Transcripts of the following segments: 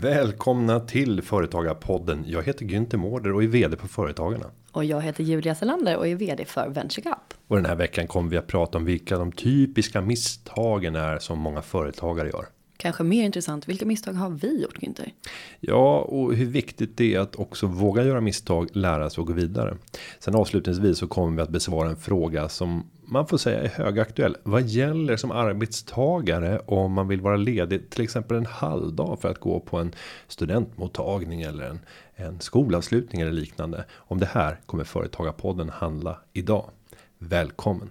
Välkomna till Företagarpodden. Jag heter Günther Mårder och är vd på Företagarna. Och jag heter Julia Selander och är vd för VentureGup. Och den här veckan kommer vi att prata om vilka de typiska misstagen är som många företagare gör. Kanske mer intressant, vilka misstag har vi gjort Günther? Ja, och hur viktigt det är att också våga göra misstag, lära sig och gå vidare. Sen avslutningsvis så kommer vi att besvara en fråga som man får säga är högaktuell. Vad gäller som arbetstagare om man vill vara ledig till exempel en halvdag för att gå på en studentmottagning eller en, en skolavslutning eller liknande. Om det här kommer Företagarpodden handla idag. Välkommen!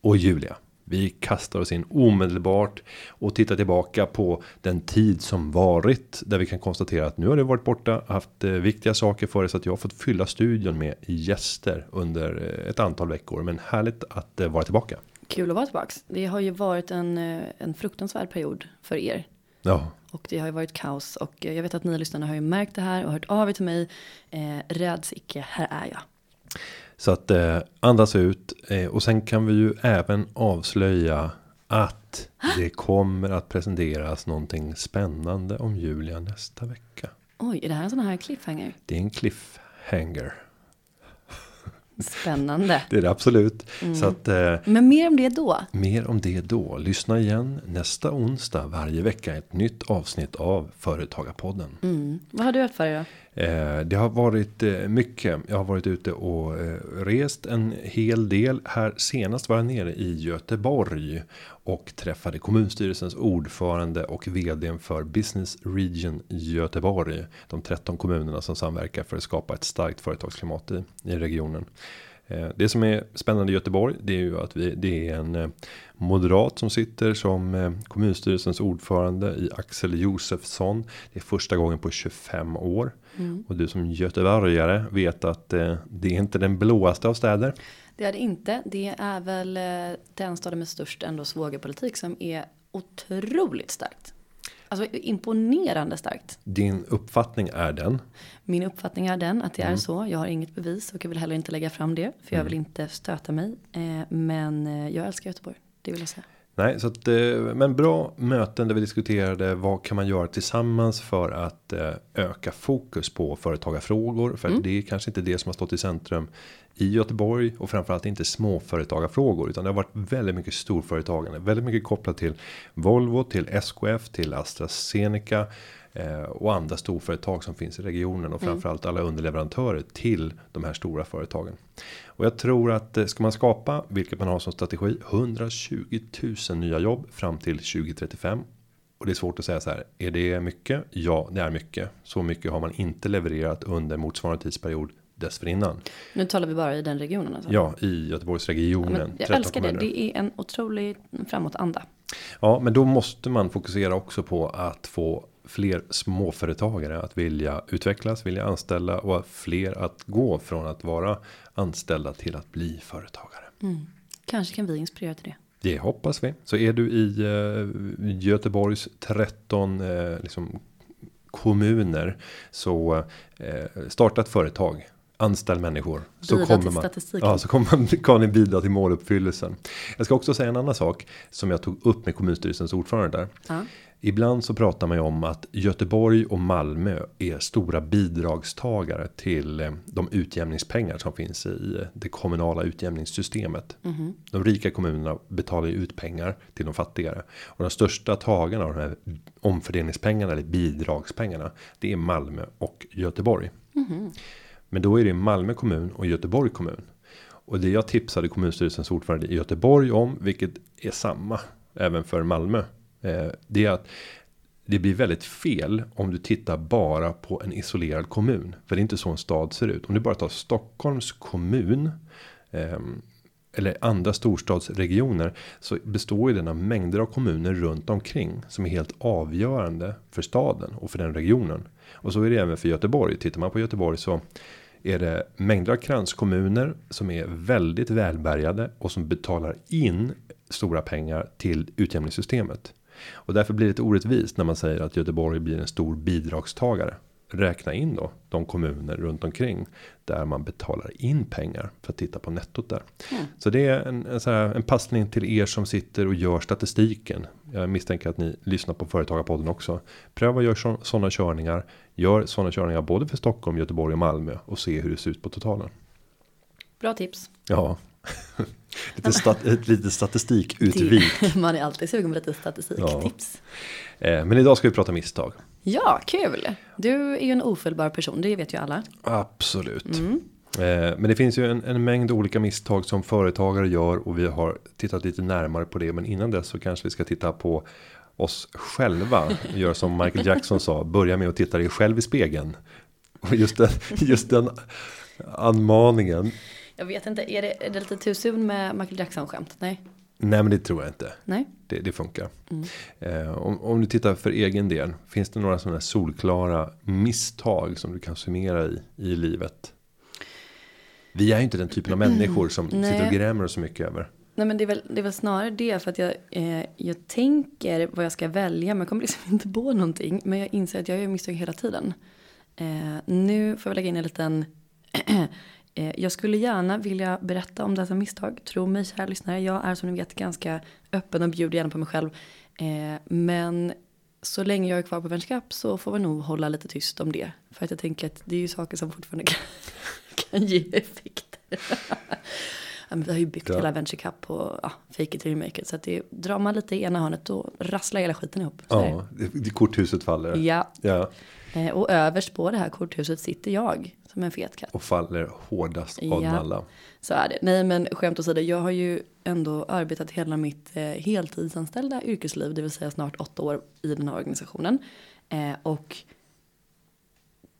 Och Julia. Vi kastar oss in omedelbart och tittar tillbaka på den tid som varit där vi kan konstatera att nu har det varit borta haft eh, viktiga saker för så att jag har fått fylla studion med gäster under eh, ett antal veckor. Men härligt att eh, vara tillbaka. Kul att vara tillbaks. Det har ju varit en, en fruktansvärd period för er. Ja. Och det har ju varit kaos och jag vet att ni lyssnarna har ju märkt det här och hört av er till mig. Eh, räds icke, här är jag. Så att eh, andas ut eh, och sen kan vi ju även avslöja att det kommer att presenteras någonting spännande om Julia nästa vecka. Oj, är det här en sån här cliffhanger? Det är en cliffhanger. Spännande. Det är det absolut. Mm. Så att, eh, Men mer om det då. Mer om det då. Lyssna igen nästa onsdag varje vecka. Ett nytt avsnitt av Företagarpodden. Mm. Vad har du haft för dig då? Eh, det har varit eh, mycket. Jag har varit ute och eh, rest en hel del. Här senast var jag nere i Göteborg. Och träffade kommunstyrelsens ordförande och vd för Business Region Göteborg. De 13 kommunerna som samverkar för att skapa ett starkt företagsklimat i, i regionen. Det som är spännande i Göteborg, det är ju att vi, det är en moderat som sitter som kommunstyrelsens ordförande i Axel Josefsson. Det är första gången på 25 år. Mm. Och du som göteborgare vet att det är inte den blåaste av städer. Det är det inte. Det är väl den staden med störst ändå svågerpolitik som är otroligt starkt. Alltså imponerande starkt. Din uppfattning är den? Min uppfattning är den att det mm. är så. Jag har inget bevis och jag vill heller inte lägga fram det. För jag mm. vill inte stöta mig. Eh, men eh, jag älskar Göteborg. Det vill jag säga. Nej, så att, eh, men bra möten där vi diskuterade vad kan man göra tillsammans för att öka fokus på företagarfrågor. För mm. det är kanske inte det som har stått i centrum i Göteborg och framförallt inte småföretagarfrågor utan det har varit väldigt mycket storföretagande, väldigt mycket kopplat till Volvo, till SKF, till AstraZeneca eh, och andra storföretag som finns i regionen och mm. framförallt alla underleverantörer till de här stora företagen. Och jag tror att eh, ska man skapa, vilket man har som strategi, 120 000 nya jobb fram till 2035 och det är svårt att säga så här. Är det mycket? Ja, det är mycket. Så mycket har man inte levererat under motsvarande tidsperiod dessförinnan. Nu talar vi bara i den regionen alltså. Ja, i Göteborgsregionen. Ja, jag älskar kommuner. det. Det är en otrolig framåtanda. Ja, men då måste man fokusera också på att få fler småföretagare att vilja utvecklas, vilja anställa och fler att gå från att vara anställda till att bli företagare. Mm. Kanske kan vi inspirera till det. Det hoppas vi. Så är du i uh, Göteborgs 13 uh, eh, liksom kommuner så uh, starta ett företag anställ människor. Så bidra kommer man, ja, så kommer man, kan ni bidra till måluppfyllelsen. Jag ska också säga en annan sak som jag tog upp med kommunstyrelsens ordförande där. Ja. Ibland så pratar man ju om att Göteborg och Malmö är stora bidragstagare till eh, de utjämningspengar som finns i eh, det kommunala utjämningssystemet. Mm. De rika kommunerna betalar ju ut pengar till de fattigare och de största tagarna av de här omfördelningspengarna eller bidragspengarna. Det är Malmö och Göteborg. Mm. Men då är det Malmö kommun och Göteborg kommun. Och det jag tipsade kommunstyrelsens ordförande i Göteborg om, vilket är samma även för Malmö. Eh, det är att det blir väldigt fel om du tittar bara på en isolerad kommun. För det är inte så en stad ser ut. Om du bara tar Stockholms kommun. Eh, eller andra storstadsregioner. Så består ju den av mängder av kommuner runt omkring. Som är helt avgörande för staden och för den regionen. Och så är det även för Göteborg. Tittar man på Göteborg så är det mängder av kranskommuner som är väldigt välbärgade och som betalar in stora pengar till utjämningssystemet. Och därför blir det lite orättvist när man säger att Göteborg blir en stor bidragstagare. räkna in då de kommuner runt omkring där man betalar in pengar för att titta på nettot där. Mm. Så det är en, en, här, en passning till er som sitter och gör statistiken. Jag misstänker att ni lyssnar på företagarpodden också. Pröva att göra sådana körningar. Gör sådana körningar både för Stockholm, Göteborg och Malmö och se hur det ser ut på totalen. Bra tips. Ja. lite stat, ett litet statistikutvik. Man är alltid sugen på lite statistiktips. Ja. Eh, men idag ska vi prata misstag. Ja, kul. Du är ju en ofelbar person, det vet ju alla. Absolut. Mm. Eh, men det finns ju en, en, mängd olika misstag som företagare gör och vi har tittat lite närmare på det. Men innan dess så kanske vi ska titta på oss själva. Gör som Michael Jackson sa, börja med att titta dig själv i spegeln. Och just den, just den anmaningen. Jag vet inte, är det, är det lite too soon med Michael Jackson-skämt? Nej. Nej men det tror jag inte. Nej. Det, det funkar. Mm. Eh, om, om du tittar för egen del. Finns det några sådana solklara misstag som du kan summera i, i livet? Vi är ju inte den typen av människor som Nej. sitter och grämer så mycket över. Nej men det är väl, det är väl snarare det för att jag, eh, jag tänker vad jag ska välja men jag kommer liksom inte på någonting. Men jag inser att jag gör misstag hela tiden. Eh, nu får jag lägga in en liten Eh, jag skulle gärna vilja berätta om dessa misstag. Tro mig kära lyssnare, jag är som ni vet ganska öppen och bjuder gärna på mig själv. Eh, men så länge jag är kvar på vänskap så får vi nog hålla lite tyst om det. För att jag tänker att det är ju saker som fortfarande kan, kan ge effekter. vi har ju byggt ja. hela Venture Cup på ja, fake it till make it. Så att det, drar man lite i ena hörnet då rasslar hela skiten ihop. Ja, det, det korthuset faller. Ja. ja. Eh, och överst på det här korthuset sitter jag som en fet katt. Och faller hårdast av ja, alla. Så är det. Nej men skämt åsido, jag har ju ändå arbetat hela mitt eh, heltidsanställda yrkesliv, det vill säga snart åtta år i den här organisationen. Eh, och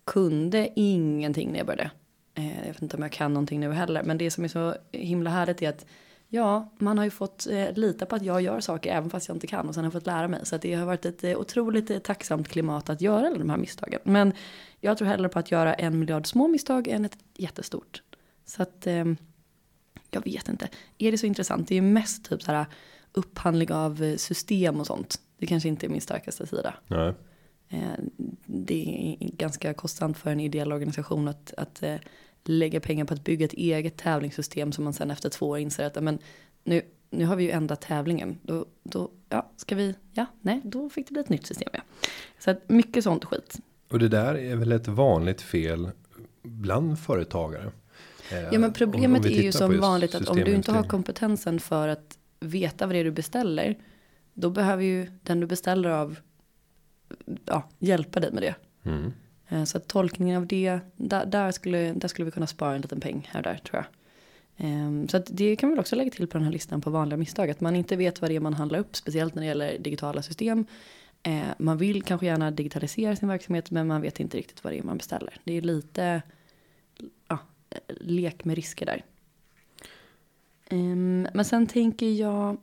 kunde ingenting när jag började. Eh, jag vet inte om jag kan någonting nu heller, men det som är så himla härligt är att Ja, man har ju fått eh, lita på att jag gör saker även fast jag inte kan och sen har jag fått lära mig. Så det har varit ett eh, otroligt tacksamt klimat att göra alla de här misstagen. Men jag tror hellre på att göra en miljard små misstag än ett jättestort. Så att eh, jag vet inte. Är det så intressant? Det är ju mest typ så här upphandling av system och sånt. Det kanske inte är min starkaste sida. Nej. Det är ganska kostsamt för en ideell organisation att, att lägga pengar på att bygga ett eget tävlingssystem som man sen efter två år inser att men, nu, nu har vi ju ändrat tävlingen. Då, då, ja, ska vi, ja, nej, då fick det bli ett nytt system. Ja. Så att mycket sånt skit. Och det där är väl ett vanligt fel bland företagare. Ja men problemet om, om är ju som vanligt att om du inte har kompetensen för att veta vad det är du beställer. Då behöver ju den du beställer av ja, hjälpa dig med det. Mm. Eh, så att tolkningen av det, där, där, skulle, där skulle vi kunna spara en liten peng här och där tror jag. Ehm, så att det kan vi också lägga till på den här listan på vanliga misstag. Att man inte vet vad det är man handlar upp, speciellt när det gäller digitala system. Eh, man vill kanske gärna digitalisera sin verksamhet men man vet inte riktigt vad det är man beställer. Det är lite ja, lek med risker där. Ehm, men sen tänker jag,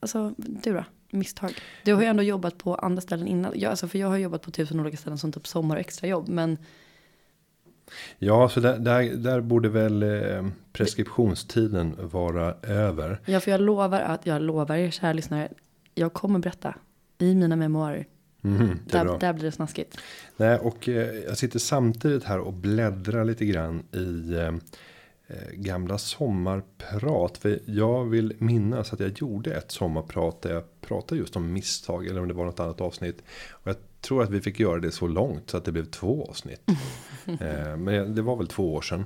alltså du då? Misstag. Du har ju ändå jobbat på andra ställen innan. Ja, alltså för jag har jobbat på tusen olika ställen som typ sommar och extrajobb. Men Ja, så där, där, där borde väl eh, preskriptionstiden vara över. Ja, för jag lovar att jag lovar er kära lyssnare. Jag kommer berätta i mina memoarer. Mm, där, där, blir det snaskigt. Nej, och eh, jag sitter samtidigt här och bläddrar lite grann i Eh, gamla sommarprat. För jag vill minnas att jag gjorde ett sommarprat där jag pratade just om misstag. Eller om det var något annat avsnitt. Och jag tror att vi fick göra det så långt så att det blev två avsnitt. Eh, men det var väl två år sedan.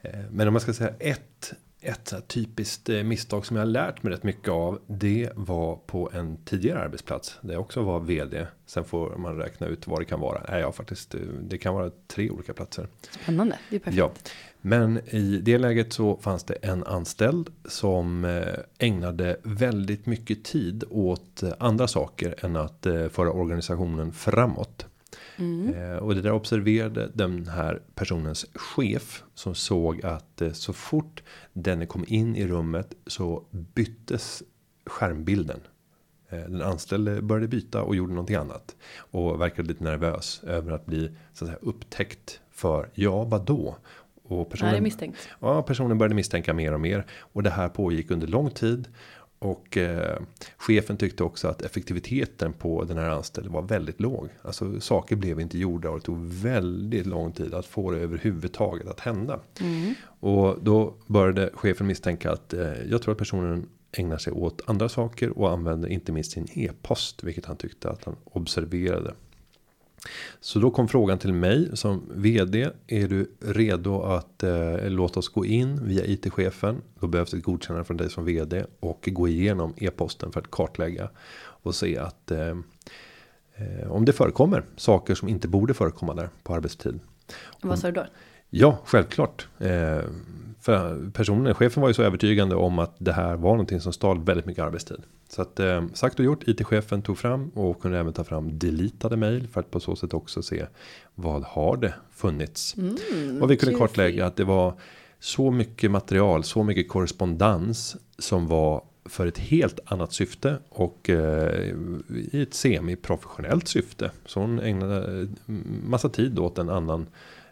Eh, men om man ska säga ett. Ett typiskt misstag som jag har lärt mig rätt mycket av. Det var på en tidigare arbetsplats. Där jag också var vd. Sen får man räkna ut vad det kan vara. Nej, ja, faktiskt. Det kan vara tre olika platser. Spännande. Det är perfekt. Ja. Men i det läget så fanns det en anställd som eh, ägnade väldigt mycket tid åt eh, andra saker än att eh, föra organisationen framåt. Mm. Och det där observerade den här personens chef som såg att så fort den kom in i rummet så byttes skärmbilden. Den anställde började byta och gjorde någonting annat och verkade lite nervös över att bli så att säga upptäckt för ja, vad då? Och personen, Nej. Ja, personen började misstänka mer och mer. Och det här pågick under lång tid. Och eh, chefen tyckte också att effektiviteten på den här anställde var väldigt låg. Alltså saker blev inte gjorda och det tog väldigt lång tid att få det överhuvudtaget att hända. Mm. Och då började chefen misstänka att eh, jag tror att personen ägnar sig åt andra saker och använder inte minst sin e-post, vilket han tyckte att han observerade. Så då kom frågan till mig som vd. Är du redo att eh, låta oss gå in via it-chefen? Då behövs ett godkännande från dig som vd och gå igenom e-posten för att kartlägga och se att eh, eh, om det förekommer saker som inte borde förekomma där på arbetstid. Vad sa du då? Ja, självklart. Eh, för personen, chefen var ju så övertygande om att det här var någonting som stal väldigt mycket arbetstid. Så att eh, sagt och gjort, IT-chefen tog fram och kunde även ta fram deletade mail för att på så sätt också se vad har det funnits. Mm, och vi kunde kartlägga att det var så mycket material, så mycket korrespondens som var för ett helt annat syfte och eh, i ett semi-professionellt syfte. Så hon ägnade eh, massa tid åt en annan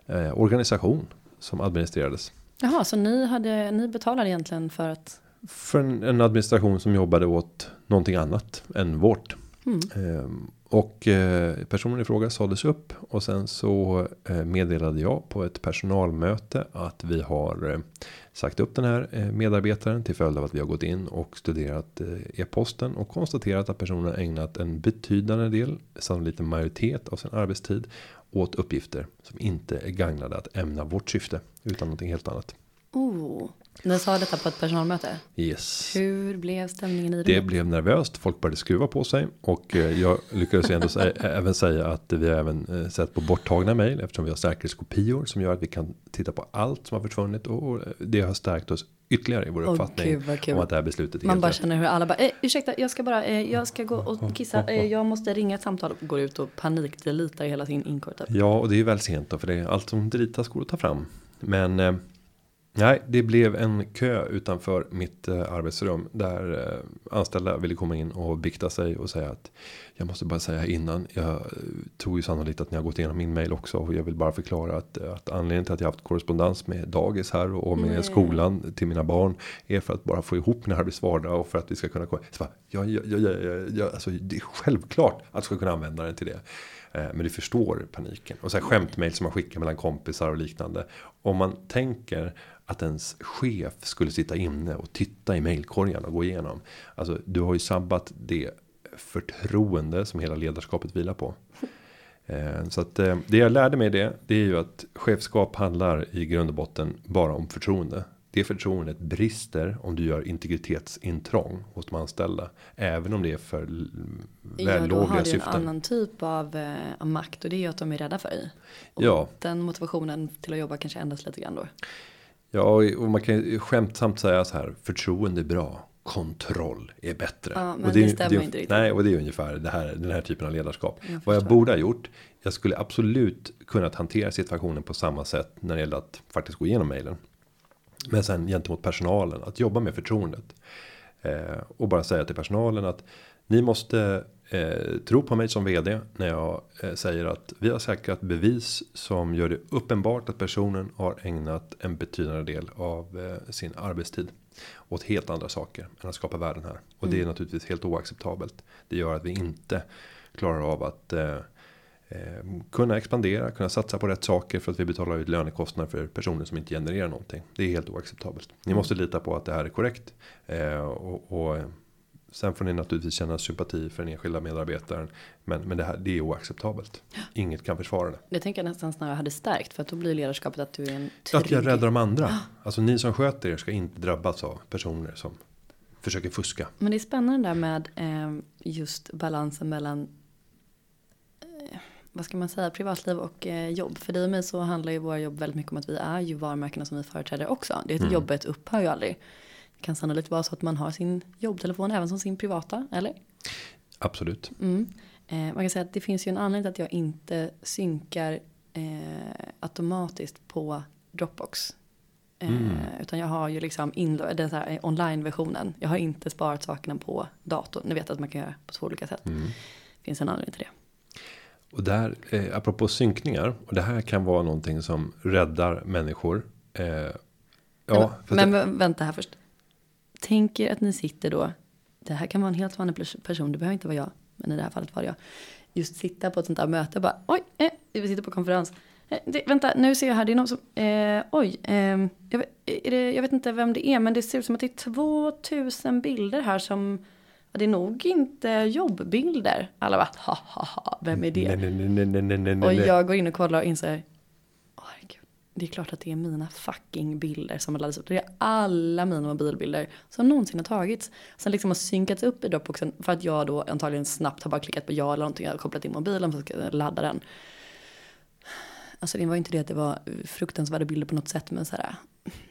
eh, organisation som administrerades. Jaha, så ni, hade, ni betalade egentligen för att? För en, en administration som jobbade åt någonting annat än vårt. Mm. Ehm, och eh, personen i fråga sades upp och sen så eh, meddelade jag på ett personalmöte att vi har eh, sagt upp den här eh, medarbetaren till följd av att vi har gått in och studerat eh, e-posten och konstaterat att personen ägnat en betydande del, sannolikt en majoritet av sin arbetstid åt uppgifter som inte är gagnade att ämna vårt syfte utan någonting helt annat. Oh, ni sa detta på ett personalmöte? Yes. Hur blev stämningen i det? Det blev nervöst. Folk började skruva på sig och eh, jag lyckades ändå även säga att vi har även eh, sett på borttagna mejl eftersom vi har säkerhetskopior som gör att vi kan titta på allt som har försvunnit och det har stärkt oss ytterligare i vår uppfattning oh, om att det här beslutet är Man bara rätt. känner hur alla bara, eh, ursäkta, jag ska bara, eh, jag ska gå och kissa, eh, jag måste ringa ett samtal och går ut och panikdelitar hela sin inkort. Ja, och det är väl sent då, för det är allt som delitas går att ta fram. Men eh, Nej, det blev en kö utanför mitt eh, arbetsrum där eh, anställda ville komma in och bikta sig och säga att jag måste bara säga innan. Jag eh, tror ju sannolikt att ni har gått igenom min mail också och jag vill bara förklara att, att anledningen till att jag haft korrespondens med dagis här och med Nej. skolan till mina barn är för att bara få ihop min arbetsvardag och för att vi ska kunna. Så bara, ja, ja, ja, ja, ja, alltså, det är självklart att jag ska kunna använda den till det. Men du förstår paniken och så här skämtmail som man skickar mellan kompisar och liknande. Om man tänker att ens chef skulle sitta inne och titta i mailkorgen och gå igenom. Alltså du har ju sabbat det förtroende som hela ledarskapet vilar på. Eh, så att eh, det jag lärde mig det, det är ju att chefskap handlar i grund och botten bara om förtroende. Det förtroendet brister om du gör integritetsintrång hos de anställda. Även om det är för vällovliga syften. Ja, då har du en annan typ av, eh, av makt och det är ju att de är rädda för dig. Och ja. den motivationen till att jobba kanske ändras lite grann då. Ja, och man kan ju skämtsamt säga så här. Förtroende är bra. Kontroll är bättre. Ja, men och det, det stämmer det, inte riktigt. Nej, och det är ungefär det här, den här typen av ledarskap. Jag Vad jag borde ha gjort. Jag skulle absolut kunnat hantera situationen på samma sätt när det gäller att faktiskt gå igenom mejlen. Men sen gentemot personalen att jobba med förtroendet. Eh, och bara säga till personalen att ni måste eh, tro på mig som vd när jag eh, säger att vi har säkrat bevis som gör det uppenbart att personen har ägnat en betydande del av eh, sin arbetstid åt helt andra saker än att skapa värden här och mm. det är mm. naturligtvis helt oacceptabelt. Det gör att vi inte klarar av att eh, eh, kunna expandera, kunna satsa på rätt saker för att vi betalar ut lönekostnader för personer som inte genererar någonting. Det är helt oacceptabelt. Ni mm. måste lita på att det här är korrekt eh, och, och Sen får ni naturligtvis känna sympati för den enskilda medarbetaren. Men, men det här det är oacceptabelt. Inget kan försvara det. Det tänker jag nästan snarare hade stärkt. För att då blir ledarskapet att du är en trygg. Att jag räddar de andra. Alltså ni som sköter er ska inte drabbas av personer som försöker fuska. Men det är spännande där med eh, just balansen mellan eh, vad ska man säga, privatliv och eh, jobb. För dig och mig så handlar ju våra jobb väldigt mycket om att vi är ju varumärkena som vi företräder också. Det är ett mm. jobbet upphör ju aldrig. Det kan sannolikt vara så att man har sin jobbtelefon även som sin privata, eller? Absolut. Mm. Eh, man kan säga att det finns ju en anledning till att jag inte synkar eh, automatiskt på Dropbox. Eh, mm. Utan jag har ju liksom den här eh, online-versionen. Jag har inte sparat sakerna på datorn. Ni vet att man kan göra på två olika sätt. Mm. Det finns en anledning till det. Och där, eh, apropå synkningar. Och det här kan vara någonting som räddar människor. Eh, ja, men, men vänta här först tänker att ni sitter då det här kan vara en helt vanlig person, det behöver inte vara jag, men i det här fallet var det jag. Just sitta på ett sånt där möte och bara, oj, eh, vi sitter på konferens. Eh, det, vänta, nu ser jag här, det är någon som, eh, oj, eh, jag, det, jag, vet inte vem det är, men det ser ut som att det är 2000 bilder här som, det är nog inte jobbbilder. Alla bara, ha ha ha, vem är det? Nej, nej, nej, och jag går in och kollar och inser, det är klart att det är mina fucking bilder som har laddats upp. Det är alla mina mobilbilder som någonsin har tagits. Sen liksom har synkats upp i Dropboxen för att jag då antagligen snabbt har bara klickat på ja eller någonting. Jag har kopplat in mobilen för att ladda den. Alltså det var inte det att det var fruktansvärda bilder på något sätt men så här,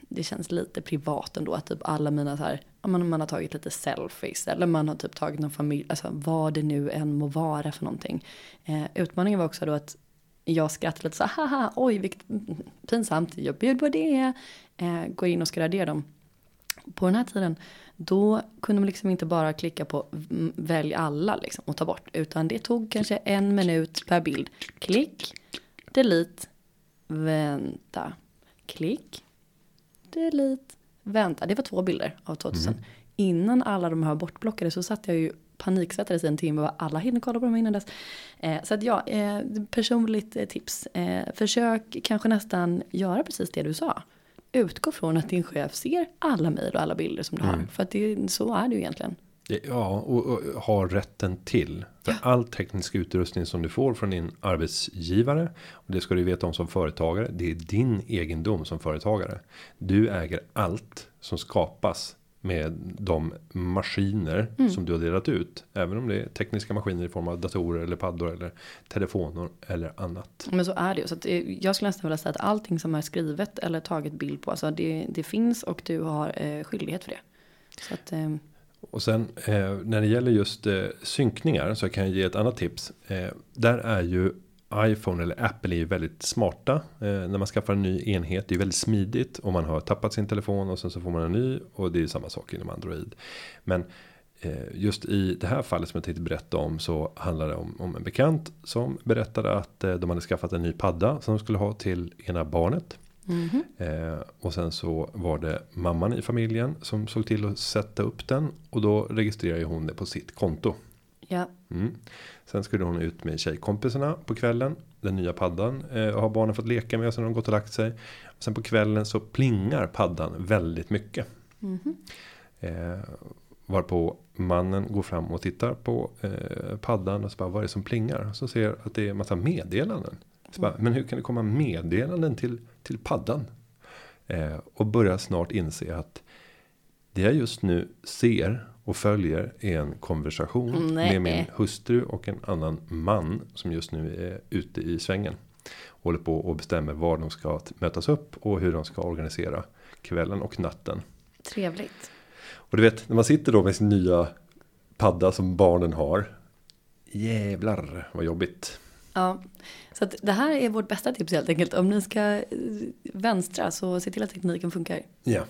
det känns lite privat ändå att typ alla mina så här, man, man har tagit lite selfies eller man har typ tagit någon familj, alltså vad det nu än må vara för någonting. Eh, utmaningen var också då att jag skrattar lite så haha, oj vilket pinsamt, jag bjöd på det. Eh, går in och ska radera dem. På den här tiden, då kunde man liksom inte bara klicka på välj alla liksom och ta bort. Utan det tog kanske en minut per bild. Klick, delete, vänta, klick, delete, vänta. Det var två bilder av 2000. Mm. Innan alla de här bortblockade så satt jag ju paniksättades i en timme och alla hinner kolla på dem innan dess. Eh, så att ja, eh, personligt eh, tips. Eh, försök kanske nästan göra precis det du sa. Utgå från att din chef ser alla mejl och alla bilder som du mm. har. För att det, så är det ju egentligen. Ja, och, och har rätten till. För ja. all teknisk utrustning som du får från din arbetsgivare. Och det ska du veta om som företagare. Det är din egendom som företagare. Du äger allt som skapas med de maskiner mm. som du har delat ut. Även om det är tekniska maskiner i form av datorer eller paddor eller telefoner eller annat. Men så är det ju. Så att jag skulle nästan vilja säga att allting som är skrivet eller tagit bild på. Alltså det, det finns och du har eh, skyldighet för det. Så att, eh, och sen eh, när det gäller just eh, synkningar så kan jag ge ett annat tips. Eh, där är ju iPhone eller Apple är ju väldigt smarta eh, när man skaffar en ny enhet. Det är väldigt smidigt om man har tappat sin telefon och sen så får man en ny och det är samma sak inom Android. Men eh, just i det här fallet som jag tänkte berätta om så handlar det om, om en bekant som berättade att eh, de hade skaffat en ny padda som de skulle ha till ena barnet. Mm -hmm. och sen så var det mamman i familjen som såg till att sätta upp den och då registrerar hon det på sitt konto. Ja. Mm. Sen skulle hon ut med tjejkompisarna på kvällen. Den nya paddan eh, har barnen fått leka med sen de gått och lagt sig. Sen på kvällen så plingar paddan väldigt mycket. Mm -hmm. eh, varpå mannen går fram och tittar på eh, paddan och så bara vad är det som plingar? Så ser att det är massa meddelanden. Så bara, men hur kan det komma meddelanden till, till paddan? Eh, och börjar snart inse att det jag just nu ser och följer en konversation Nej. med min hustru och en annan man som just nu är ute i svängen. Håller på och bestämmer var de ska mötas upp och hur de ska organisera kvällen och natten. Trevligt. Och du vet när man sitter då med sin nya padda som barnen har. Jävlar vad jobbigt. Ja, så att det här är vårt bästa tips helt enkelt. Om ni ska eh, vänstra så se till att tekniken funkar. Ja.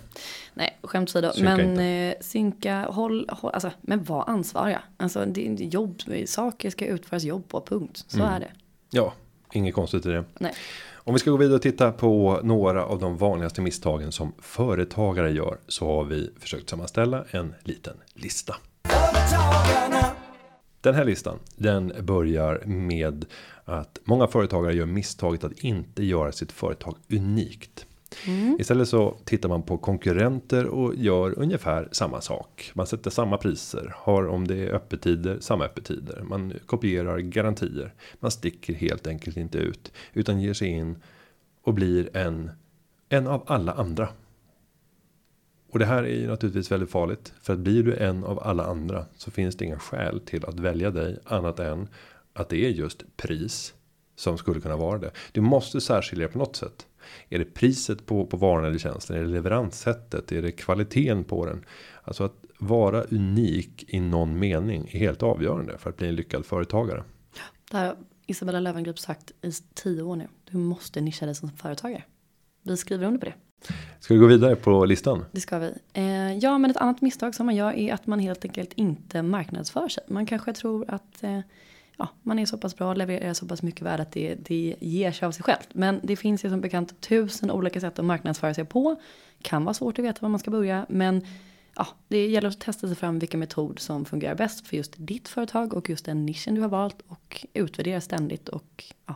Nej, skämt åsido. Men eh, synka, håll, håll, alltså, men var ansvariga. Alltså det är jobb, saker ska utföras jobb på, punkt. Så mm. är det. Ja, inget konstigt i det. Nej. Om vi ska gå vidare och titta på några av de vanligaste misstagen som företagare gör så har vi försökt sammanställa en liten lista. Den här listan, den börjar med att många företagare gör misstaget att inte göra sitt företag unikt. Mm. Istället så tittar man på konkurrenter och gör ungefär samma sak. Man sätter samma priser, har om det är öppettider, samma öppettider. Man kopierar garantier. Man sticker helt enkelt inte ut utan ger sig in och blir en en av alla andra. Och det här är ju naturligtvis väldigt farligt. För att blir du en av alla andra så finns det inga skäl till att välja dig annat än att det är just pris som skulle kunna vara det. Du måste särskilja på något sätt. Är det priset på, på varan eller tjänsten? Är det leveranssättet? Är det kvaliteten på den? Alltså att vara unik i någon mening är helt avgörande för att bli en lyckad företagare. Det har Isabella Löwengrip sagt i tio år nu. Du måste nischa dig som företagare. Vi skriver under på det. Ska vi gå vidare på listan? Det ska vi. Eh, ja, men ett annat misstag som man gör är att man helt enkelt inte marknadsför sig. Man kanske tror att eh, ja, man är så pass bra, och levererar så pass mycket värde att det, det ger sig av sig självt. Men det finns ju som bekant tusen olika sätt att marknadsföra sig på. Kan vara svårt att veta var man ska börja, men ja, det gäller att testa sig fram vilken metod som fungerar bäst för just ditt företag och just den nischen du har valt och utvärdera ständigt och ja,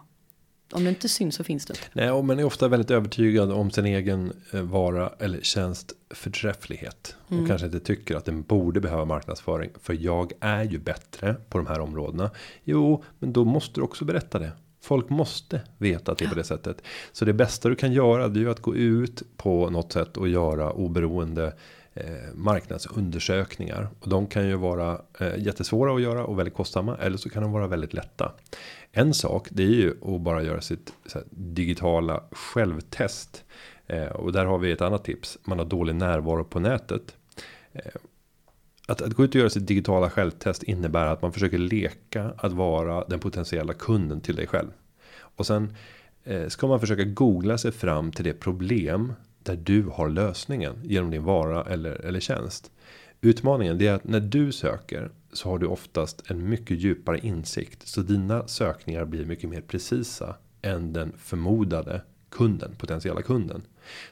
om det inte syns så finns det inte. Nej, och man är ofta väldigt övertygad om sin egen eh, vara eller tjänst förträfflighet mm. och kanske inte tycker att den borde behöva marknadsföring för jag är ju bättre på de här områdena. Jo, men då måste du också berätta det. Folk måste veta att det är på det sättet. Så det bästa du kan göra det är att gå ut på något sätt och göra oberoende eh, marknadsundersökningar och de kan ju vara eh, jättesvåra att göra och väldigt kostsamma eller så kan de vara väldigt lätta. En sak det är ju att bara göra sitt här, digitala självtest eh, och där har vi ett annat tips. Man har dålig närvaro på nätet. Eh, att, att gå ut och göra sitt digitala självtest innebär att man försöker leka att vara den potentiella kunden till dig själv. Och sen eh, ska man försöka googla sig fram till det problem där du har lösningen genom din vara eller, eller tjänst. Utmaningen är att när du söker så har du oftast en mycket djupare insikt så dina sökningar blir mycket mer precisa än den förmodade kunden potentiella kunden.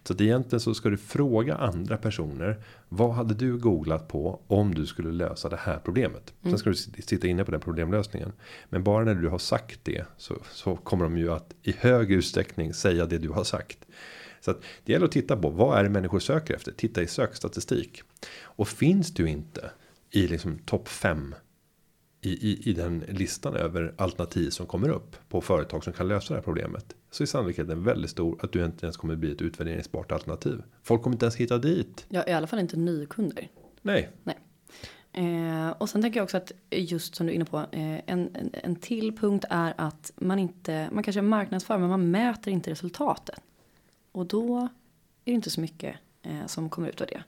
Så att egentligen så ska du fråga andra personer. Vad hade du googlat på om du skulle lösa det här problemet? Mm. Sen ska du sitta inne på den problemlösningen. Men bara när du har sagt det så, så kommer de ju att i hög utsträckning säga det du har sagt. Så att det gäller att titta på vad är det människor söker efter? Titta i sökstatistik. Och finns du inte i liksom topp 5 i, i, i den listan över alternativ som kommer upp på företag som kan lösa det här problemet. Så är sannolikheten väldigt stor att du inte ens kommer bli ett utvärderingsbart alternativ. Folk kommer inte ens hitta dit. Ja, i alla fall inte nykunder. Nej. Nej. Eh, och sen tänker jag också att just som du är inne på. Eh, en, en, en till punkt är att man inte, man kanske marknadsför men man mäter inte resultatet. Och då är det inte så mycket eh, som kommer ut av det.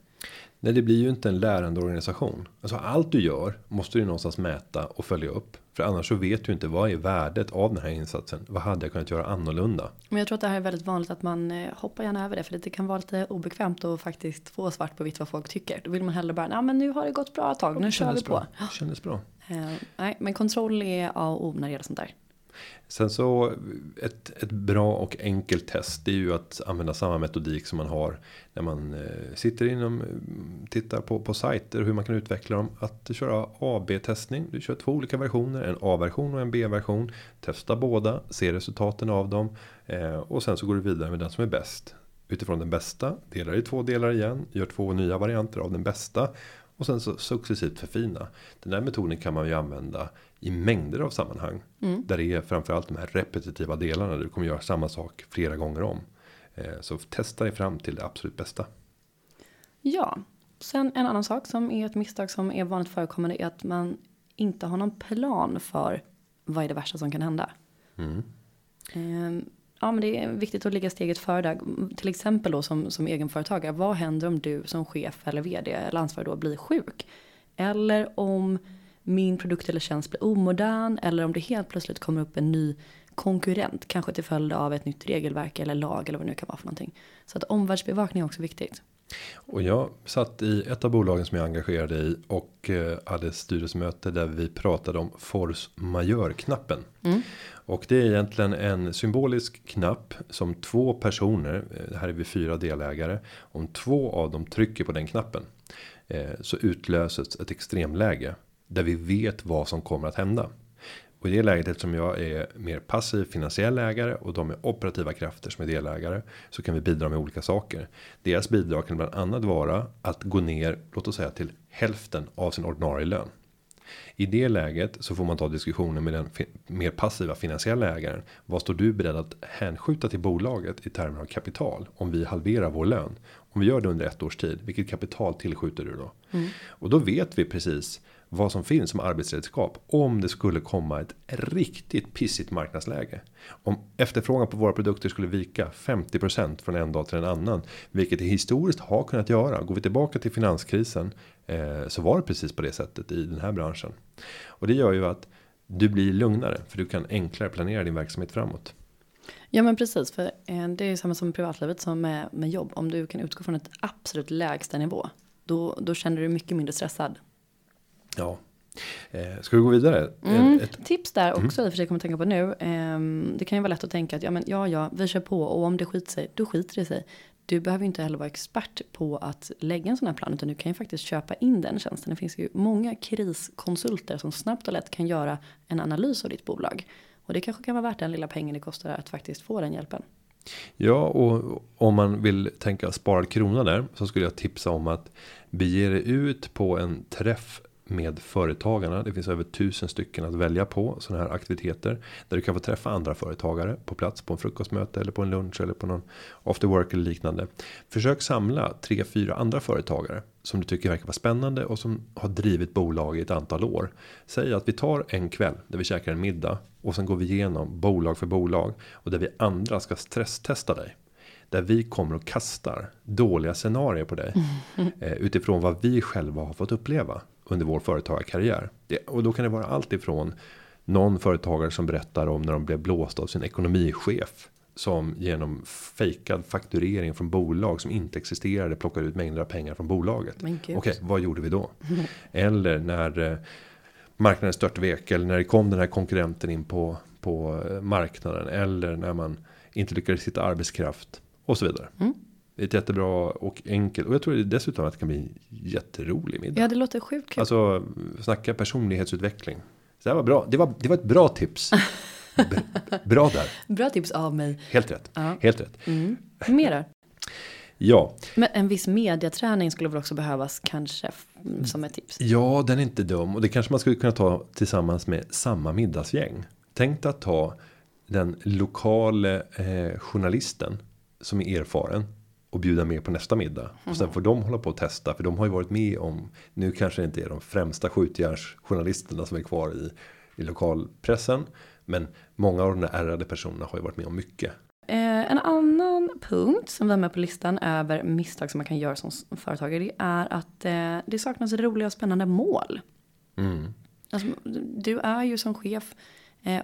Nej, det blir ju inte en lärande organisation. Alltså allt du gör måste du någonstans mäta och följa upp. För annars så vet du inte vad är värdet av den här insatsen. Vad hade jag kunnat göra annorlunda? Men jag tror att det här är väldigt vanligt att man eh, hoppar gärna över det. För det kan vara lite obekvämt att faktiskt få svart på vitt vad folk tycker. Då vill man hellre bara, ja men nu har det gått bra ett tag, nu kör vi på. Bra. Kändes bra. Uh, nej, men kontroll är A och O när det gäller sånt där. Sen så ett, ett bra och enkelt test. Det är ju att använda samma metodik som man har. När man eh, sitter inom. Eh, tittar på, på sajter. Hur man kan utveckla dem. Att köra AB testning. Du kör två olika versioner. En A-version och en B-version. Testa båda. Se resultaten av dem. Eh, och sen så går du vidare med den som är bäst. Utifrån den bästa. Delar i två delar igen. Gör två nya varianter av den bästa. Och sen så successivt förfina. Den här metoden kan man ju använda i mängder av sammanhang. Mm. Där det är framförallt de här repetitiva delarna. Där du kommer göra samma sak flera gånger om. Eh, så testa dig fram till det absolut bästa. Ja, sen en annan sak som är ett misstag som är vanligt förekommande är att man inte har någon plan för vad är det värsta som kan hända. Mm. Ehm, ja, men det är viktigt att ligga steget före där. Till exempel då som, som egenföretagare. Vad händer om du som chef eller vd eller ansvarig då blir sjuk? Eller om min produkt eller tjänst blir omodern eller om det helt plötsligt kommer upp en ny konkurrent, kanske till följd av ett nytt regelverk eller lag eller vad det nu kan vara för någonting. Så att omvärldsbevakning är också viktigt. Och jag satt i ett av bolagen som jag engagerade i och eh, hade styrelsemöte där vi pratade om force majeure knappen. Mm. Och det är egentligen en symbolisk knapp som två personer, eh, här är vi fyra delägare, om två av dem trycker på den knappen eh, så utlöses ett extremläge där vi vet vad som kommer att hända. Och i det läget eftersom jag är mer passiv finansiell ägare och de är operativa krafter som är delägare så kan vi bidra med olika saker. Deras bidrag kan bland annat vara att gå ner, låt oss säga till hälften av sin ordinarie lön. I det läget så får man ta diskussionen med den mer passiva finansiella ägaren. Vad står du beredd att hänskjuta till bolaget i termer av kapital om vi halverar vår lön? Om vi gör det under ett års tid, vilket kapital tillskjuter du då? Mm. Och då vet vi precis vad som finns som arbetsredskap om det skulle komma ett riktigt pissigt marknadsläge. Om efterfrågan på våra produkter skulle vika 50% från en dag till en annan, vilket det historiskt har kunnat göra. Går vi tillbaka till finanskrisen eh, så var det precis på det sättet i den här branschen. Och det gör ju att du blir lugnare för du kan enklare planera din verksamhet framåt. Ja men precis för eh, det är ju samma som privatlivet som med, med jobb. Om du kan utgå från ett absolut lägsta nivå. Då, då känner du dig mycket mindre stressad. Ja. Eh, ska vi gå vidare? Mm, ett, tips där mm. också mm. i och för sig kommer tänka på nu. Eh, det kan ju vara lätt att tänka att ja men ja ja vi kör på och om det skiter sig då skiter det sig. du behöver inte heller vara expert på att lägga en sån här plan utan du kan ju faktiskt köpa in den tjänsten. Det finns ju många kriskonsulter som snabbt och lätt kan göra en analys av ditt bolag. Och det kanske kan vara värt den lilla pengen det kostar att faktiskt få den hjälpen. Ja, och om man vill tänka sparad krona där så skulle jag tipsa om att bege dig ut på en träff med företagarna. Det finns över tusen stycken att välja på sådana här aktiviteter där du kan få träffa andra företagare på plats på en frukostmöte eller på en lunch eller på någon after work eller liknande. Försök samla tre, fyra andra företagare som du tycker verkar vara spännande och som har drivit bolag i ett antal år. Säg att vi tar en kväll där vi käkar en middag och sen går vi igenom bolag för bolag och där vi andra ska stresstesta dig där vi kommer och kastar dåliga scenarier på dig mm. utifrån vad vi själva har fått uppleva under vår företagarkarriär. Det, och då kan det vara allt ifrån någon företagare som berättar om när de blev blåsta av sin ekonomichef som genom fejkad fakturering från bolag som inte existerade plockade ut mängder av pengar från bolaget. Okej, okay, vad gjorde vi då? Eller när eh, marknaden störtvek eller när det kom den här konkurrenten in på på eh, marknaden eller när man inte lyckades hitta arbetskraft och så vidare. Mm. Ett jättebra och enkelt och jag tror dessutom att det kan bli jätterolig middag. Ja, det låter sjukt kul. Alltså snacka personlighetsutveckling. Så det var bra. Det var, det var ett bra tips. bra där. Bra tips av mig. Helt rätt. Ja. Helt rätt. Mm. Mer Ja. Men en viss mediaträning skulle väl också behövas kanske som ett tips. Ja, den är inte dum och det kanske man skulle kunna ta tillsammans med samma middagsgäng. Tänk att ta den lokale eh, journalisten som är erfaren och bjuda med på nästa middag. Och sen får de hålla på och testa. För de har ju varit med om. Nu kanske det inte är de främsta skjutjärnsjournalisterna som är kvar i, i lokalpressen. Men många av de där ärrade personerna har ju varit med om mycket. Eh, en annan punkt som var med på listan över misstag som man kan göra som företagare. Det är att eh, det saknas roliga och spännande mål. Mm. Alltså, du är ju som chef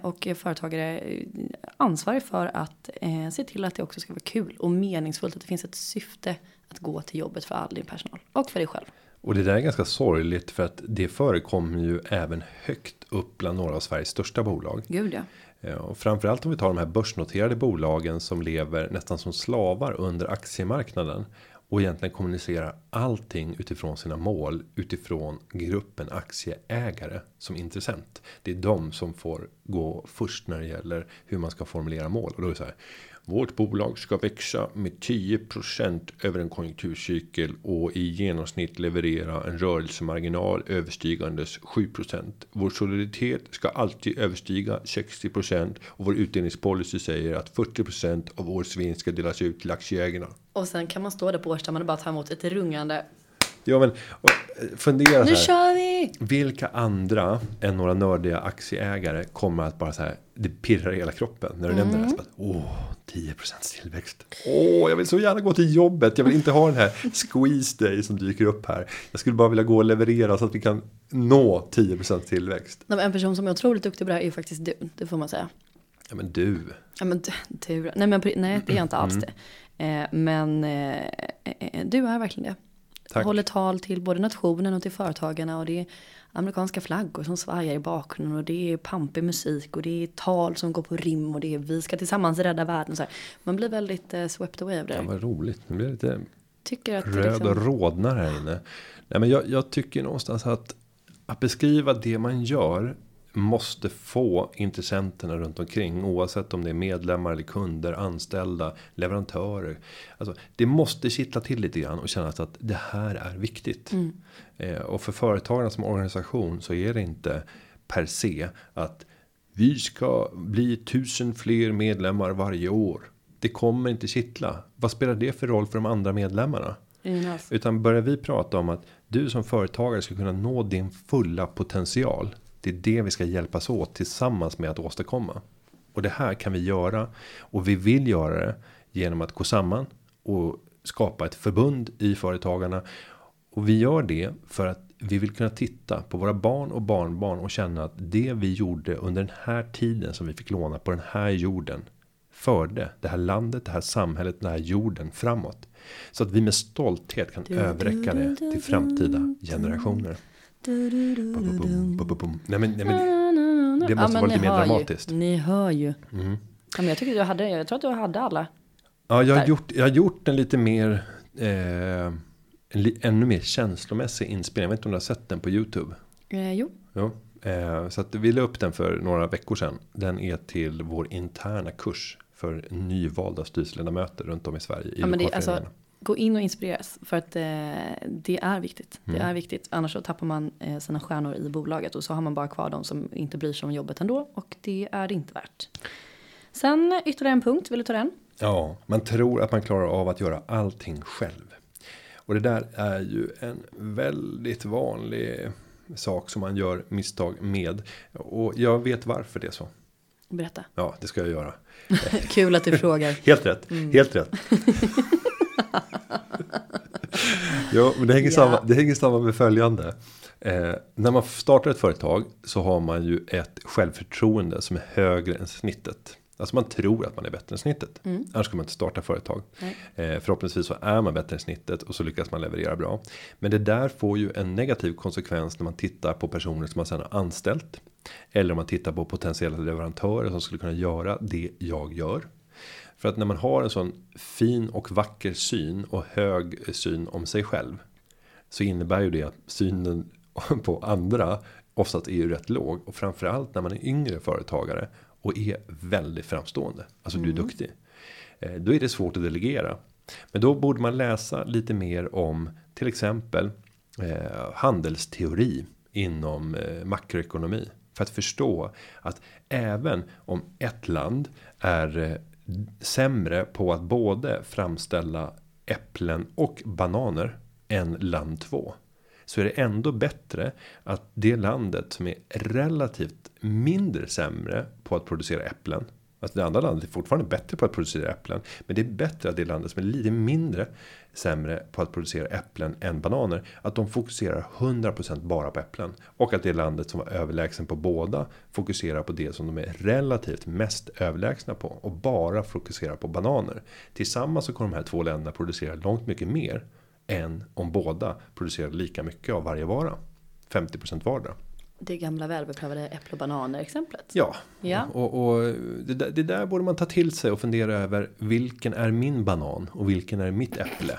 och företagare eh, ansvarig för att eh, se till att det också ska vara kul och meningsfullt. Att det finns ett syfte att gå till jobbet för all din personal och för dig själv. Och det där är ganska sorgligt för att det förekommer ju även högt upp bland några av Sveriges största bolag. Gud ja. Och framförallt om vi tar de här börsnoterade bolagen som lever nästan som slavar under aktiemarknaden och egentligen kommunicera allting utifrån sina mål utifrån gruppen aktieägare som intressent. Det är de som får gå först när det gäller hur man ska formulera mål och då är det så här. Vårt bolag ska växa med 10% över en konjunkturcykel och i genomsnitt leverera en rörelsemarginal överstigandes 7%. Vår soliditet ska alltid överstiga 60% och vår utdelningspolicy säger att 40% av årets vinst ska delas ut till aktieägarna. Och sen kan man stå där på årsstämman och bara ta emot ett rungande Ja men fundera Nu så här, kör vi! Vilka andra än några nördiga aktieägare kommer att bara så här. Det pirrar i hela kroppen när du mm. nämner det. Så åh, 10% tillväxt. Åh, jag vill så gärna gå till jobbet. Jag vill inte ha den här squeeze day som dyker upp här. Jag skulle bara vilja gå och leverera så att vi kan nå 10% tillväxt. En person som är otroligt duktig på det här är faktiskt du. Det får man säga. Ja men du. Ja men du. Nej men nej det är inte alls mm. det. Eh, men eh, eh, du är verkligen det. Tack. Håller tal till både nationen och till företagarna och det är amerikanska flaggor som svajar i bakgrunden och det är pampig musik och det är tal som går på rim och det är vi ska tillsammans rädda världen. Så här. Man blir väldigt uh, swept away av det. Ja, vad roligt. Nu blir lite tycker att röd liksom... och rodnar här inne. Nej, men jag, jag tycker någonstans att att beskriva det man gör måste få intressenterna runt omkring oavsett om det är medlemmar eller kunder, anställda, leverantörer. Alltså, det måste kittla till lite grann och kännas att det här är viktigt. Mm. Eh, och för företagarna som organisation så är det inte per se att vi ska bli tusen fler medlemmar varje år. Det kommer inte kittla. Vad spelar det för roll för de andra medlemmarna? Enough. Utan börjar vi prata om att du som företagare ska kunna nå din fulla potential det är det vi ska hjälpas åt tillsammans med att åstadkomma. Och det här kan vi göra och vi vill göra det genom att gå samman och skapa ett förbund i företagarna. Och vi gör det för att vi vill kunna titta på våra barn och barnbarn och känna att det vi gjorde under den här tiden som vi fick låna på den här jorden förde det här landet, det här samhället, den här jorden framåt. Så att vi med stolthet kan överräcka det till framtida generationer. Nej men, nej, men det måste ja, vara lite mer dramatiskt. Ju, ni hör ju. Mm. Ja, men jag tycker du hade, jag tror att du hade alla. Ja, jag har, Där. gjort, jag har gjort en lite mer, eh, en li, ännu mer känslomässig inspelning. Jag vet inte om du har sett den på YouTube. Eh, jo, Jo. Eh, så att vi la upp den för några veckor sedan. Den är till vår interna kurs för nyvalda styrelseledamöter runt om i Sverige. I Ja, men det alltså-. Gå in och inspireras för att eh, det är viktigt. Mm. Det är viktigt. Annars så tappar man eh, sina stjärnor i bolaget och så har man bara kvar de som inte bryr sig om jobbet ändå och det är det inte värt. Sen ytterligare en punkt, vill du ta den? Ja, man tror att man klarar av att göra allting själv. Och det där är ju en väldigt vanlig sak som man gör misstag med. Och jag vet varför det är så. Berätta. Ja, det ska jag göra. Kul att du frågar. Helt rätt, Mm. helt rätt. ja, men det hänger, Ja. samman, det hänger samman med följande. Eh, när man startar ett företag så har man ju ett självförtroende som är högre än snittet. Alltså man tror att man är bättre än snittet. Mm. Annars ska man inte starta företag. Eh, förhoppningsvis så är man bättre än snittet och så lyckas man leverera bra. Men det där får ju en negativ konsekvens när man tittar på personer som man sedan har anställt. Eller om man tittar på potentiella leverantörer som skulle kunna göra det jag gör. För att när man har en sån fin och vacker syn och hög syn om sig själv. Så innebär ju det att synen på andra oftast är ju rätt låg. Och framförallt när man är yngre företagare och är väldigt framstående. Alltså du är duktig. Eh, Då är det svårt att delegera. Men då borde man läsa lite mer om till exempel eh, handelsteori inom eh, makroekonomi. För att förstå att även om ett land är eh, sämre på att både framställa äpplen och bananer än land 2. Så är det ändå bättre att det landet som är relativt mindre sämre på att producera äpplen. Alltså det andra landet är fortfarande bättre på att producera äpplen. Men det är bättre att det landet som är lite mindre sämre på att producera äpplen än bananer. Att de fokuserar 100% bara på äpplen. Och att det landet som var överlägsen på båda fokuserar på det som de är relativt mest överlägsna på. Och bara fokuserar på bananer. Tillsammans så kommer de här två länderna producera långt mycket mer. Än om båda producerar lika mycket av varje vara. 50% vardera. Det gamla välbeprövade äpple och bananer exemplet. Ja, Ja. och, och det, där, det där borde man ta till sig och fundera över vilken är min banan och vilken är mitt äpple.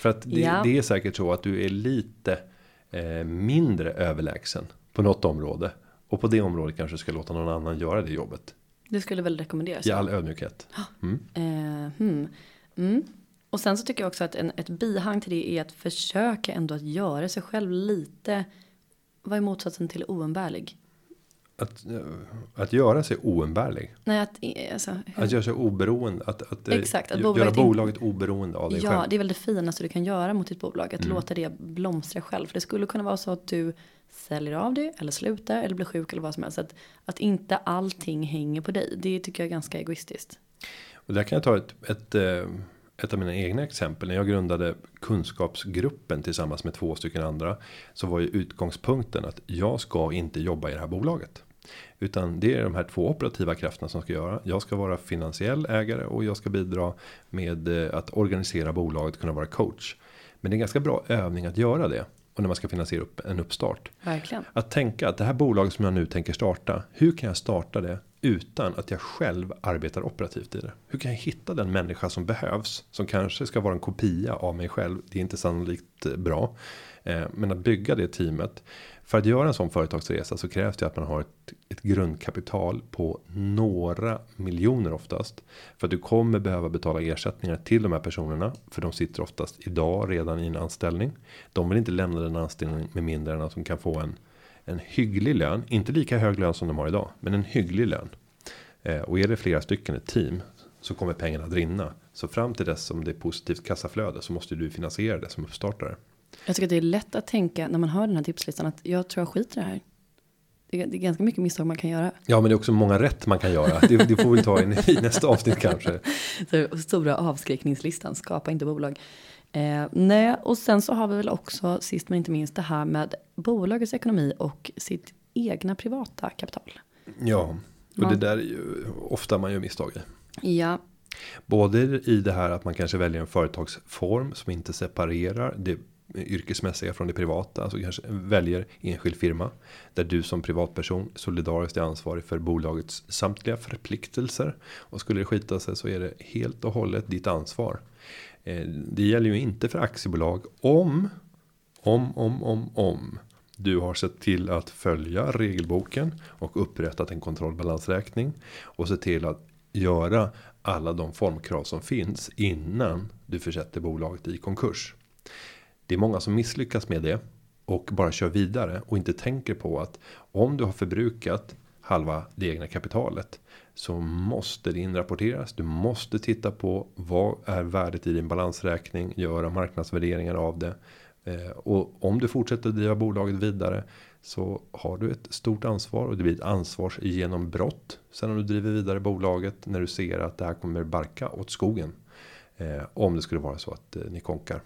För att det, Ja. det är säkert så att du är lite eh, mindre överlägsen på något område. Och på det området kanske ska låta någon annan göra det jobbet. Det skulle väl rekommenderas. I all ödmjukhet. Mm. Eh, hmm. mm. Och sen så tycker jag också att en, ett bihang till det är att försöka ändå att göra sig själv lite. Vad är motsatsen till oumbärlig? Att, eh, att göra sig oumbärlig. Nej, att eh, alltså, hur- Att göra sig oberoende. Att, att, eh, Exakt, att bolaget göra bolaget oberoende av dig Ja, själv. det är väl det finaste du kan göra mot ditt bolag. Att Mm. låta det blomstra själv. För det skulle kunna vara så att du säljer av det eller slutar eller blir sjuk eller vad som helst. Att, att inte allting hänger på dig. Det tycker jag är ganska egoistiskt. Och där kan jag ta ett, ett, ett av mina egna exempel. När jag grundade kunskapsgruppen tillsammans med två stycken andra. Så var ju utgångspunkten att jag ska inte jobba i det här bolaget. Utan det är de här två operativa krafterna som ska göra. Jag ska vara finansiell ägare och jag ska bidra med eh, att organisera bolaget, kunna vara coach. Men det är en ganska bra övning att göra det. Och när man ska finansiera upp en uppstart. Verkligen. Att tänka att det här bolaget som jag nu tänker starta. Hur kan jag starta det utan att jag själv arbetar operativt i det? Hur kan jag hitta den människa som behövs? Som kanske ska vara en kopia av mig själv. Det är inte sannolikt eh, bra. Eh, men att bygga det teamet. För att göra en sån företagsresa så krävs det att man har ett, ett grundkapital på några miljoner oftast. För att du kommer behöva betala ersättningar till de här personerna. För de sitter oftast idag redan i en anställning. De vill inte lämna den anställningen med mindre än att de kan få en en hygglig lön, inte lika hög lön som de har idag, men en hygglig lön. Eh, och är det flera stycken ett team så kommer pengarna att rinna. Så fram till dess som det är positivt kassaflöde så måste du finansiera det som uppstartare. Jag tycker att det är lätt att tänka när man hör den här tipslistan att jag tror jag skiter i det här. Det är, det är ganska mycket misstag man kan göra. Ja, men det är också många rätt man kan göra. Det, det får vi ta in i nästa avsnitt kanske. Så stora avskräckningslistan, skapa inte bolag. Eh, nej, och sen så har vi väl också sist men inte minst det här med bolagets ekonomi och sitt egna privata kapital. Ja, och Ja. det där är ju ofta man gör misstag i. Ja, Både i det här att man kanske väljer en företagsform som inte separerar. Det yrkesmässiga från det privata. Alltså kanske väljer enskild firma. Där du som privatperson solidariskt är ansvarig för bolagets samtliga förpliktelser. Och skulle det skita sig så är det helt och hållet ditt ansvar. Eh, det gäller ju inte för aktiebolag om, om, om, om, om du har sett till att följa regelboken och upprättat en kontrollbalansräkning och se till att göra alla de formkrav som finns innan du försätter bolaget i konkurs. Det är många som misslyckas med det och bara kör vidare och inte tänker på att om du har förbrukat halva det egna kapitalet så måste det inrapporteras. Du måste titta på vad är värdet i din balansräkning, göra marknadsvärderingar av det eh, och om du fortsätter driva bolaget vidare så har du ett stort ansvar och det blir ett ansvarsgenombrott. Sen om du driver vidare bolaget när du ser att det här kommer barka åt skogen. Eh, om det skulle vara så att eh, ni konkar.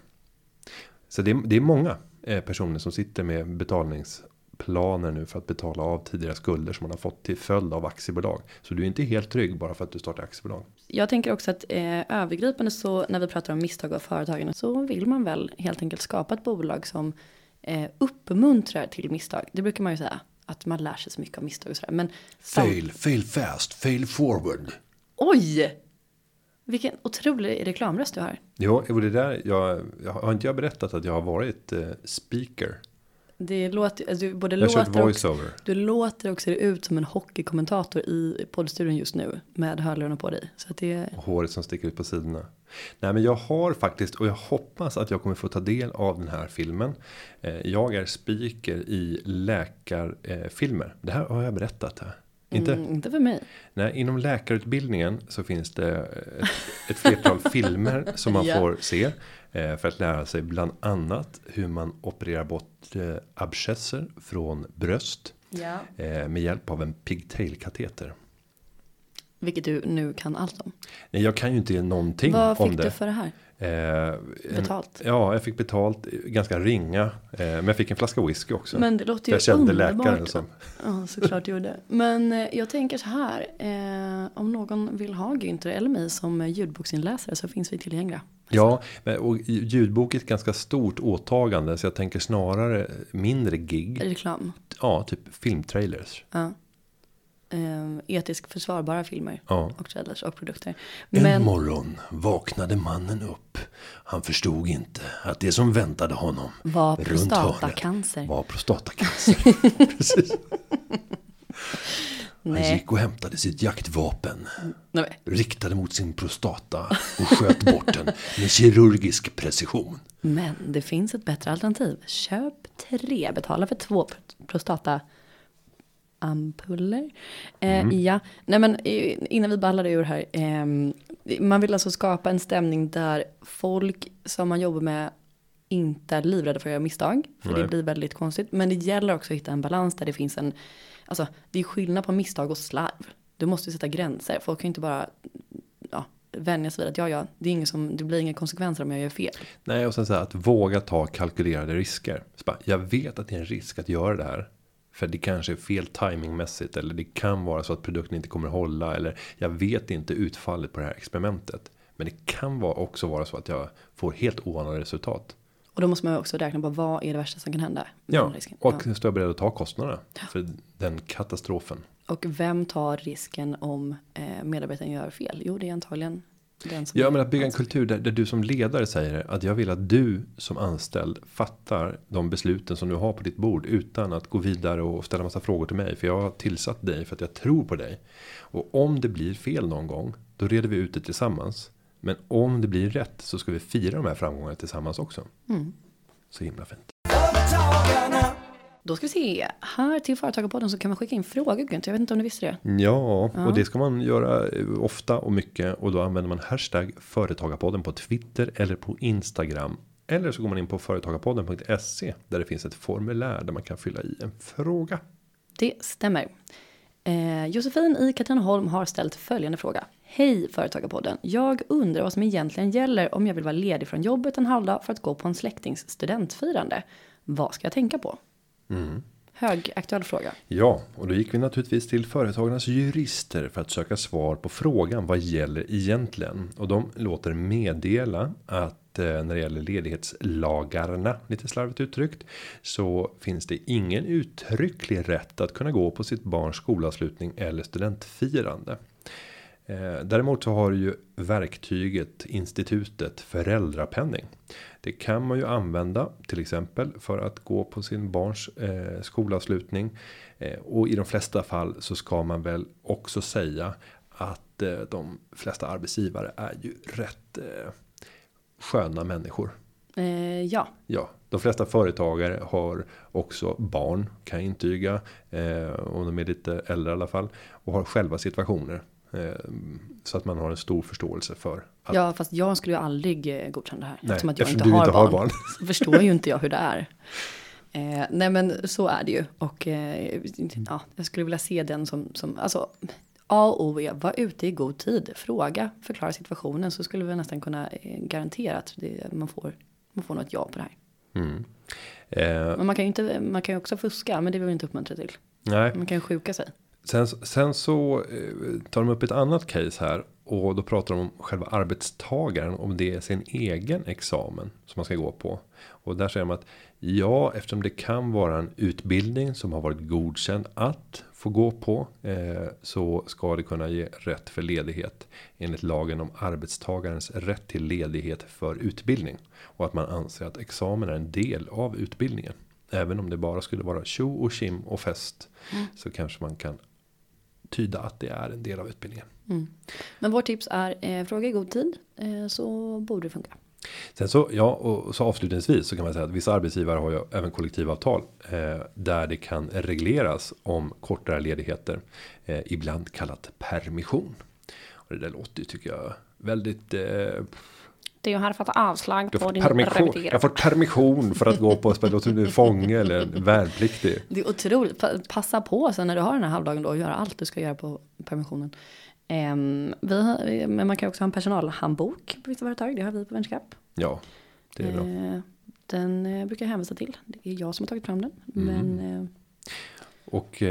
Så det är, många personer som sitter med betalnings betalningsplaner nu för att betala av tidigare skulder som man har fått till följd av aktiebolag. Så du är inte helt trygg bara för att du startar aktiebolag. Jag tänker också att eh, övergripande så när vi pratar om misstag av företagen så vill man väl helt enkelt skapa ett bolag som eh, uppmuntrar till misstag. Det brukar man ju säga att man lär sig så mycket av misstag och sådär. Men fail, fail fast, fail forward. Oj! Vilken otrolig reklamröst du har. Ja, och det där, jag, jag har inte jag berättat att jag har varit eh, speaker det låter, alltså, du både låter och, du låter och ser ut som en hockeykommentator i poddstudion just nu med hörlurarna på dig. Så att det... Och håret som sticker ut på sidorna. Nej men jag har faktiskt och jag hoppas att jag kommer få ta del av den här filmen. Eh, jag är speaker i läkarfilmer. Det här har jag berättat här. Inte? Mm, inte för mig. Nej, inom läkarutbildningen så finns det ett, ett flertal filmer som man ja. får se. Eh, för att lära sig bland annat hur man opererar bort eh, abscesser från bröst. Ja. Eh, med hjälp av en pigtail-kateter. Vilket du nu kan allt om. Nej, jag kan ju inte någonting om det. Vad fick du för det här? Eh, betalt? En, ja, jag fick betalt ganska ringa. Eh, men jag fick en flaska whisky också. Men det låter ju jag kände underbart. läkaren som. Ja, såklart gjorde. Men eh, jag tänker så här. Eh, om någon vill ha Günther eller mig som ljudboksinläsare så finns vi tillgängliga. Ja, och ljudbok är ett ganska stort åtagande. Så jag tänker snarare mindre gig. Reklam. Ja, typ filmtrailers. Ja eh, etiskt försvarbara filmer. Ja. Och trailers och produkter. Men, en morgon vaknade mannen upp. Han förstod inte att det som väntade honom var prostatacancer. Var prostatacancer. Precis. Han gick och hämtade sitt jaktvapen. Nej. Riktade mot sin prostata och sköt bort den med kirurgisk precision. Men det finns ett bättre alternativ. Köp tre, betala för två prostata ampuller. Eh, mm. Ja, nej men eh, innan vi ballade ur här. Eh, man vill alltså skapa en stämning där folk som man jobbar med inte är livrädda för att göra misstag. För nej. det blir väldigt konstigt. Men det gäller också att hitta en balans där det finns en, alltså det är skillnad på misstag och slarv. Du måste sätta gränser. Folk kan inte bara ja, vänja sig vid att ja, ja, det, är ingen som, det blir inga konsekvenser om jag gör fel. Nej, och sen så här, att våga ta kalkylerade risker. Bara, jag vet att det är en risk att göra det här. För det kanske är fel timingmässigt eller det kan vara så att produkten inte kommer hålla eller jag vet inte utfallet på det här experimentet. Men det kan vara också vara så att jag får helt oanade resultat. Och då måste man också räkna på vad är det värsta som kan hända. Ja, och ja. jag beredd att ta kostnaderna för den katastrofen. Och vem tar risken om eh, medarbetaren gör fel? Jo, det är antagligen Ja, men att bygga en kultur där, där, du som ledare säger att jag vill att du som anställd fattar de besluten som du har på ditt bord utan att gå vidare och ställa massa frågor till mig. För jag har tillsatt dig för att jag tror på dig. Och om det blir fel någon gång, då reder vi ut det tillsammans. Men om det blir rätt så ska vi fira de här framgångarna tillsammans också. Mm. Så himla fint. Då ska vi se. Här till Företagarpodden så kan man skicka in frågor Gunt. Jag vet inte om du visste det. Ja, ja, och det ska man göra eh, ofta och mycket. Och då använder man hashtag Företagarpodden på Twitter eller på Instagram. Eller så går man in på företagarpodden.se där det finns ett formulär där man kan fylla i en fråga. Det stämmer. Eh, Josefin i Katrineholm har ställt följande fråga. Hej Företagarpodden. Jag undrar vad som egentligen gäller om jag vill vara ledig från jobbet en halvdag för att gå på en släktings studentfirande. Vad ska jag tänka på? Mm. högaktuell fråga. Ja, och då gick vi naturligtvis till företagarnas jurister för att söka svar på frågan vad gäller egentligen och de låter meddela att eh, när det gäller ledighetslagarna lite slarvigt uttryckt så finns det ingen uttrycklig rätt att kunna gå på sitt barns skolavslutning eller studentfirande. Eh, däremot så har ju verktyget institutet föräldrapenning. Det kan man ju använda till exempel för att gå på sin barns eh, skolavslutning. Eh, och i de flesta fall så ska man väl också säga att eh, de flesta arbetsgivare är ju rätt eh, sköna människor. Ja. Ja, de flesta företagare har också barn kan jag intyga. Eh, om de är lite äldre i alla fall. Och har själva situationer så att man har en stor förståelse för. Att, ja, fast jag skulle ju aldrig eh, godkänna det här. Nej, eftersom att jag eftersom inte, du har, inte barn, har barn. Så förstår ju inte jag hur det är. Eh, nej men så är det ju. Och eh, ja, jag skulle vilja se den som, som alltså A och O är, var ute i god tid, fråga, förklara situationen så skulle vi nästan kunna eh, garantera att det, man, får, man får något ja på det här. Mm. Eh, men man kan ju inte, man kan ju också fuska, men det vill vi inte uppmuntra till. Nej. Man kan ju sjuka sig. Sen, sen så eh, tar de upp ett annat case här. Och då pratar de om själva arbetstagaren. Om det är sin egen examen som man ska gå på. Och där säger de att ja, eftersom det kan vara en utbildning som har varit godkänd att få gå på. Eh, så ska det kunna ge rätt för ledighet. Enligt lagen om arbetstagarens rätt till ledighet för utbildning. Och att man anser att examen är en del av utbildningen. Även om det bara skulle vara tjo och kim och fest. Mm. Så kanske man kan tyda att det är en del av utbildningen. Mm. Men vårt tips är eh, fråga i god tid eh, så borde det funka. Sen så ja och så avslutningsvis så kan man säga att vissa arbetsgivare har ju även kollektivavtal eh, där det kan regleras om kortare ledigheter. Eh, ibland kallat permission. Och det där låter ju tycker jag väldigt eh, det ju här fått avslag på din permission. Jag har fått permission för att gå på spela som en fånge eller en värnpliktig. Det är otroligt. Passa på sen när du har den här halvdagen då och göra allt du ska göra på permissionen. Um, vi har, men man kan också ha en personalhandbok på vissa företag. Det har vi på Vänskap. Ja, det är bra. Uh, den uh, brukar jag hänvisa till. Det är jag som har tagit fram den. Mm. Men, uh, och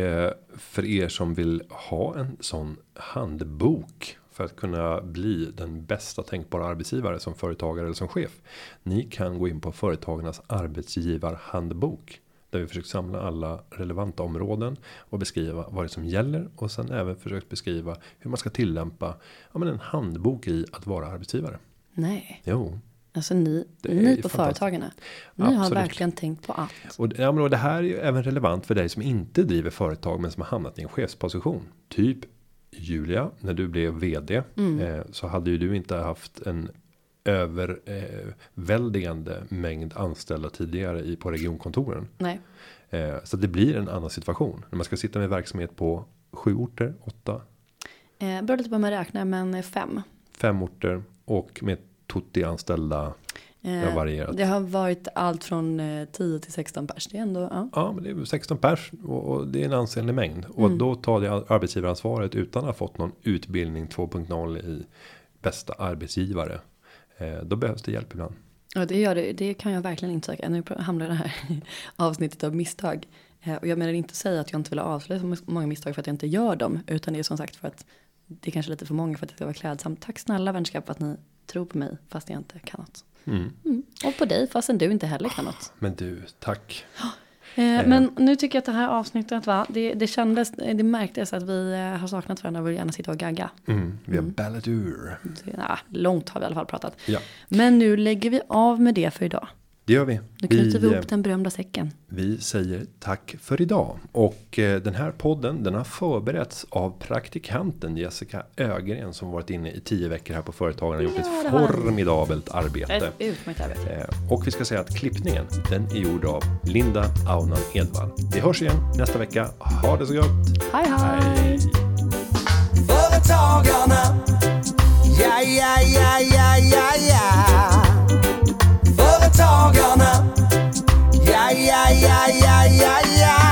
för er som vill ha en sån handbok för att kunna bli den bästa tänkbara arbetsgivare som företagare eller som chef. Ni kan gå in på företagarnas arbetsgivarhandbok där vi försökt samla alla relevanta områden och beskriva vad det är som gäller och sen även försökt beskriva hur man ska tillämpa ja, men en handbok i att vara arbetsgivare. Nej. Jo. Alltså ni, ni på företagarna. Ni Absolut. har verkligen tänkt på allt. Och, ja, men och det här är ju även relevant för dig som inte driver företag men som har hamnat i en chefsposition. Typ Julia, när du blev vd mm. eh, så hade ju du inte haft en överväldigande eh, mängd anställda tidigare i på regionkontoren. Nej. Eh, så det blir en annan situation när man ska sitta med verksamhet på sju orter, åtta. Eh, beror lite på hur man räknar, men fem. Fem orter och med Tutti anställda det har eh, varierat. Det har varit allt från 10 eh, till 16 pers. Det är ändå. Ja, ja men det är 16 pers och, det är en ansenlig mängd och mm. då tar det arbetsgivaransvaret utan att ha fått någon utbildning 2.0 i bästa arbetsgivare. Eh, då behövs det hjälp ibland. Ja, det gör det. Det kan jag verkligen inte söka. Nu hamnar det här avsnittet av misstag. Och jag menar inte säga att jag inte vill avslöja så många misstag för att jag inte gör dem. Utan det är som sagt för att det är kanske lite för många för att det ska vara klädsamt. Tack snälla vänskap att ni tror på mig fast jag inte kan något. Mm. Mm. Och på dig fastän du inte heller kan något. Men du, tack. Eh, men nu tycker jag att det här avsnittet va, det, det kändes, det märktes att vi eh, har saknat varandra och vill gärna sitta och gagga. Mm, vi har mm. ballat ur. Ja, långt har vi i alla fall pratat. Ja. Men nu lägger vi av med det för idag. Det gör vi. Då knyter vi, vi ihop eh, den berömda säcken. Vi säger tack för idag. Och eh, den här podden den har förberetts av praktikanten Jessica Ögren som varit inne i tio veckor här på Företagarna och gjort ett formidabelt arbete. Ett utmärkt arbete. Eh, och vi ska säga att klippningen den är gjord av Linda Aunan Edvall. Vi hörs igen nästa vecka. Ha det så gott. Hej hej. Företagarna. Ja, ja, ja, ja, ja, ja. företagarna. Ja, ja, ja, ja, ja, ja.